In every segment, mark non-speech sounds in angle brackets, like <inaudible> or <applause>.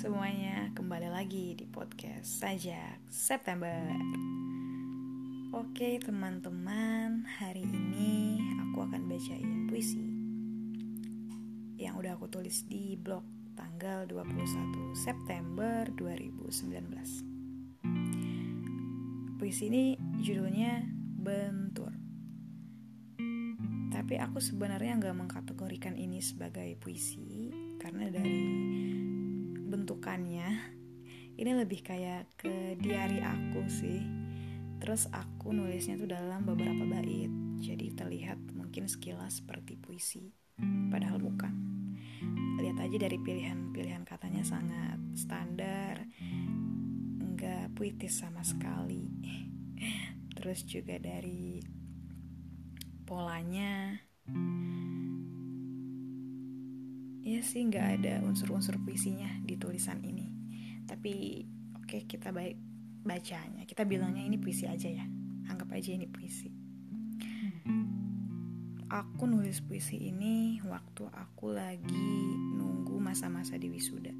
semuanya, kembali lagi di podcast Sajak September. Oke teman-teman, hari ini aku akan bacain puisi Yang udah aku tulis di blog tanggal 21 September 2019 Puisi ini judulnya Bentur. Tapi aku sebenarnya nggak mengkategorikan ini sebagai puisi Karena dari bentukannya. Ini lebih kayak ke diary aku sih. Terus aku nulisnya tuh dalam beberapa bait. Jadi terlihat mungkin sekilas seperti puisi padahal bukan. Lihat aja dari pilihan-pilihan katanya sangat standar enggak puitis sama sekali. Terus juga dari polanya ya sih nggak ada unsur-unsur puisinya di tulisan ini. Tapi oke okay, kita baik bacanya. Kita bilangnya ini puisi aja ya. Anggap aja ini puisi. Aku nulis puisi ini waktu aku lagi nunggu masa-masa di wisuda.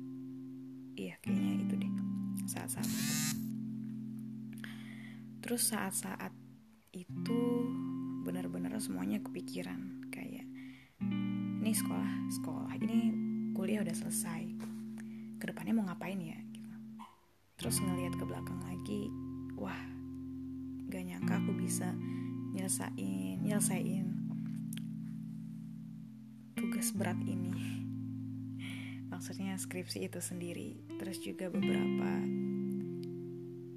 Iya kayaknya itu deh. Saat-saat itu. Terus saat-saat itu benar-benar semuanya kepikiran ini sekolah sekolah ini kuliah udah selesai. Ke depannya mau ngapain ya gitu. Terus ngelihat ke belakang lagi wah gak nyangka aku bisa nyelesain nyelesain tugas berat ini. Maksudnya skripsi itu sendiri terus juga beberapa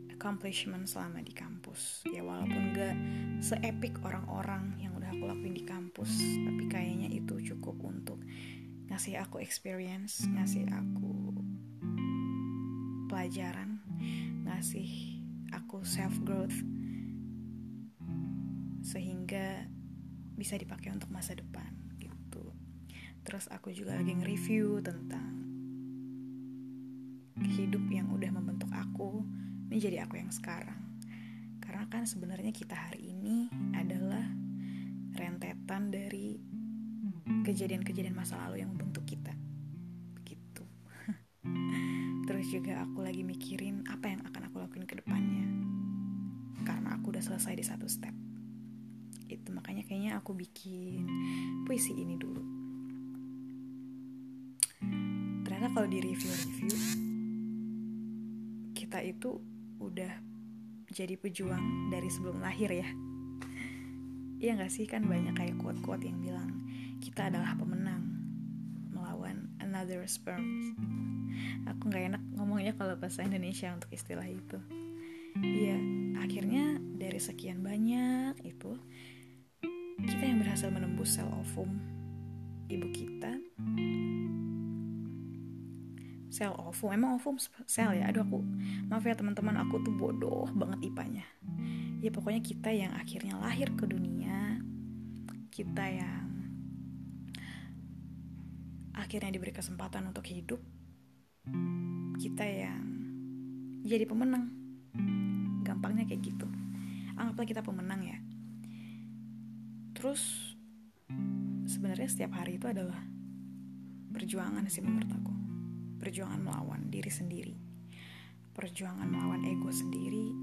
accomplishment selama di kampus. Ya walaupun gak seepik orang-orang yang aku lakuin di kampus. Tapi kayaknya itu cukup untuk ngasih aku experience ngasih aku pelajaran ngasih aku self growth sehingga bisa dipakai untuk masa depan gitu. Terus aku juga lagi nge-review tentang hidup yang udah membentuk aku menjadi aku yang sekarang. Karena kan sebenarnya kita hari ini adalah rentetan dari kejadian-kejadian masa lalu yang membentuk kita. Begitu. <laughs> Terus juga aku lagi mikirin apa yang akan aku lakuin ke depannya. Karena aku udah selesai di satu step. Itu makanya kayaknya aku bikin puisi ini dulu. Ternyata kalau di review-review kita itu udah jadi pejuang dari sebelum lahir ya Iya gak sih kan banyak kayak quote-quote yang bilang kita adalah pemenang melawan another sperm. Aku gak enak ngomongnya kalau bahasa Indonesia untuk istilah itu. Iya, akhirnya dari sekian banyak itu kita yang berhasil menembus sel ovum ibu kita sel ovum. Emang ovum sel ya? Aduh aku maaf ya teman-teman aku tuh bodoh banget ipanya. Ya pokoknya kita yang akhirnya lahir ke dunia kita yang akhirnya diberi kesempatan untuk hidup kita yang jadi pemenang. Gampangnya kayak gitu. Anggaplah kita pemenang ya. Terus sebenarnya setiap hari itu adalah perjuangan sih menurut aku perjuangan melawan diri sendiri, perjuangan melawan ego sendiri,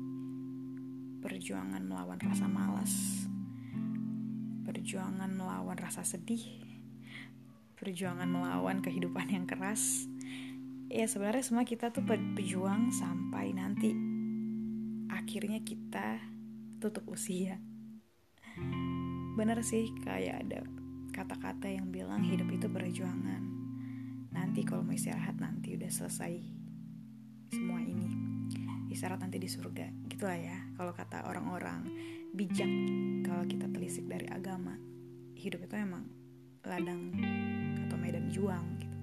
perjuangan melawan rasa malas, perjuangan melawan rasa sedih, perjuangan melawan kehidupan yang keras. Ya sebenarnya semua kita tuh berjuang sampai nanti akhirnya kita tutup usia. Bener sih kayak ada kata-kata yang bilang hidup itu perjuangan nanti kalau mau istirahat nanti udah selesai semua ini. Istirahat nanti di surga. Gitulah ya kalau kata orang-orang bijak kalau kita telisik dari agama hidup itu emang ladang atau medan juang gitu.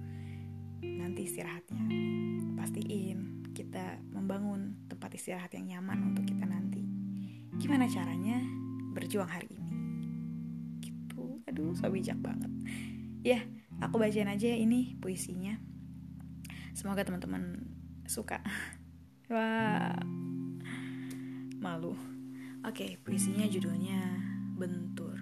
Nanti istirahatnya. Pastiin kita membangun tempat istirahat yang nyaman untuk kita nanti. Gimana caranya berjuang hari ini? Gitu. Aduh so bijak banget. Ya aku bacain aja ini puisinya. Semoga teman-teman suka. <laughs> Wah. Malu. Oke puisinya judulnya bentur.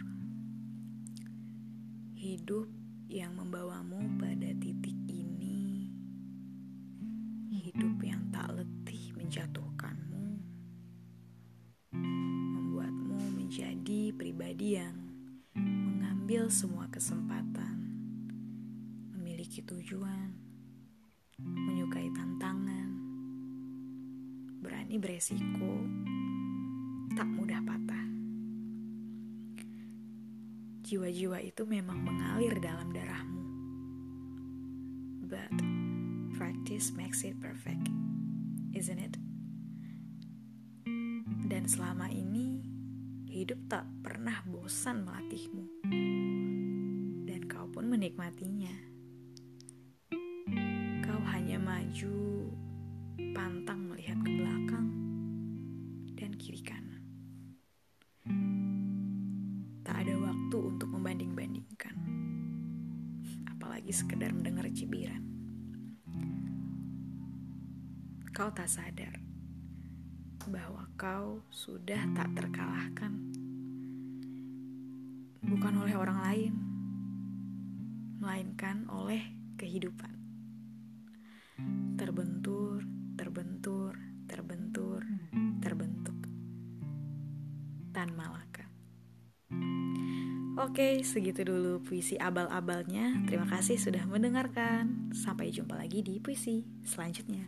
Hidup yang membawamu pada titik ini. Hidup yang tak letih menjatuhkanmu, membuatmu menjadi pribadi yang mengambil semua kesempatan, memiliki tujuan, menyukai tantangan, berani beresiko, tak mudah patah. Jiwa-jiwa itu memang mengalir dalam darahmu. But practice makes it perfect, isn't it? Dan selama ini, hidup tak pernah bosan melatihmu. Dan kau pun menikmatinya. Maju, pantang melihat ke belakang dan kiri kanan. Tak ada waktu untuk membanding-bandingkan. Apalagi sekedar mendengar cibiran. Kau tak sadar bahwa kau sudah tak terkalahkan. Bukan oleh orang lain, melainkan oleh kehidupan. Terbentur, terbentur, terbentur, terbentuk. Tan Malaka. Oke, segitu dulu puisi abal-abalnya. Terima kasih sudah mendengarkan. Sampai jumpa lagi di puisi selanjutnya.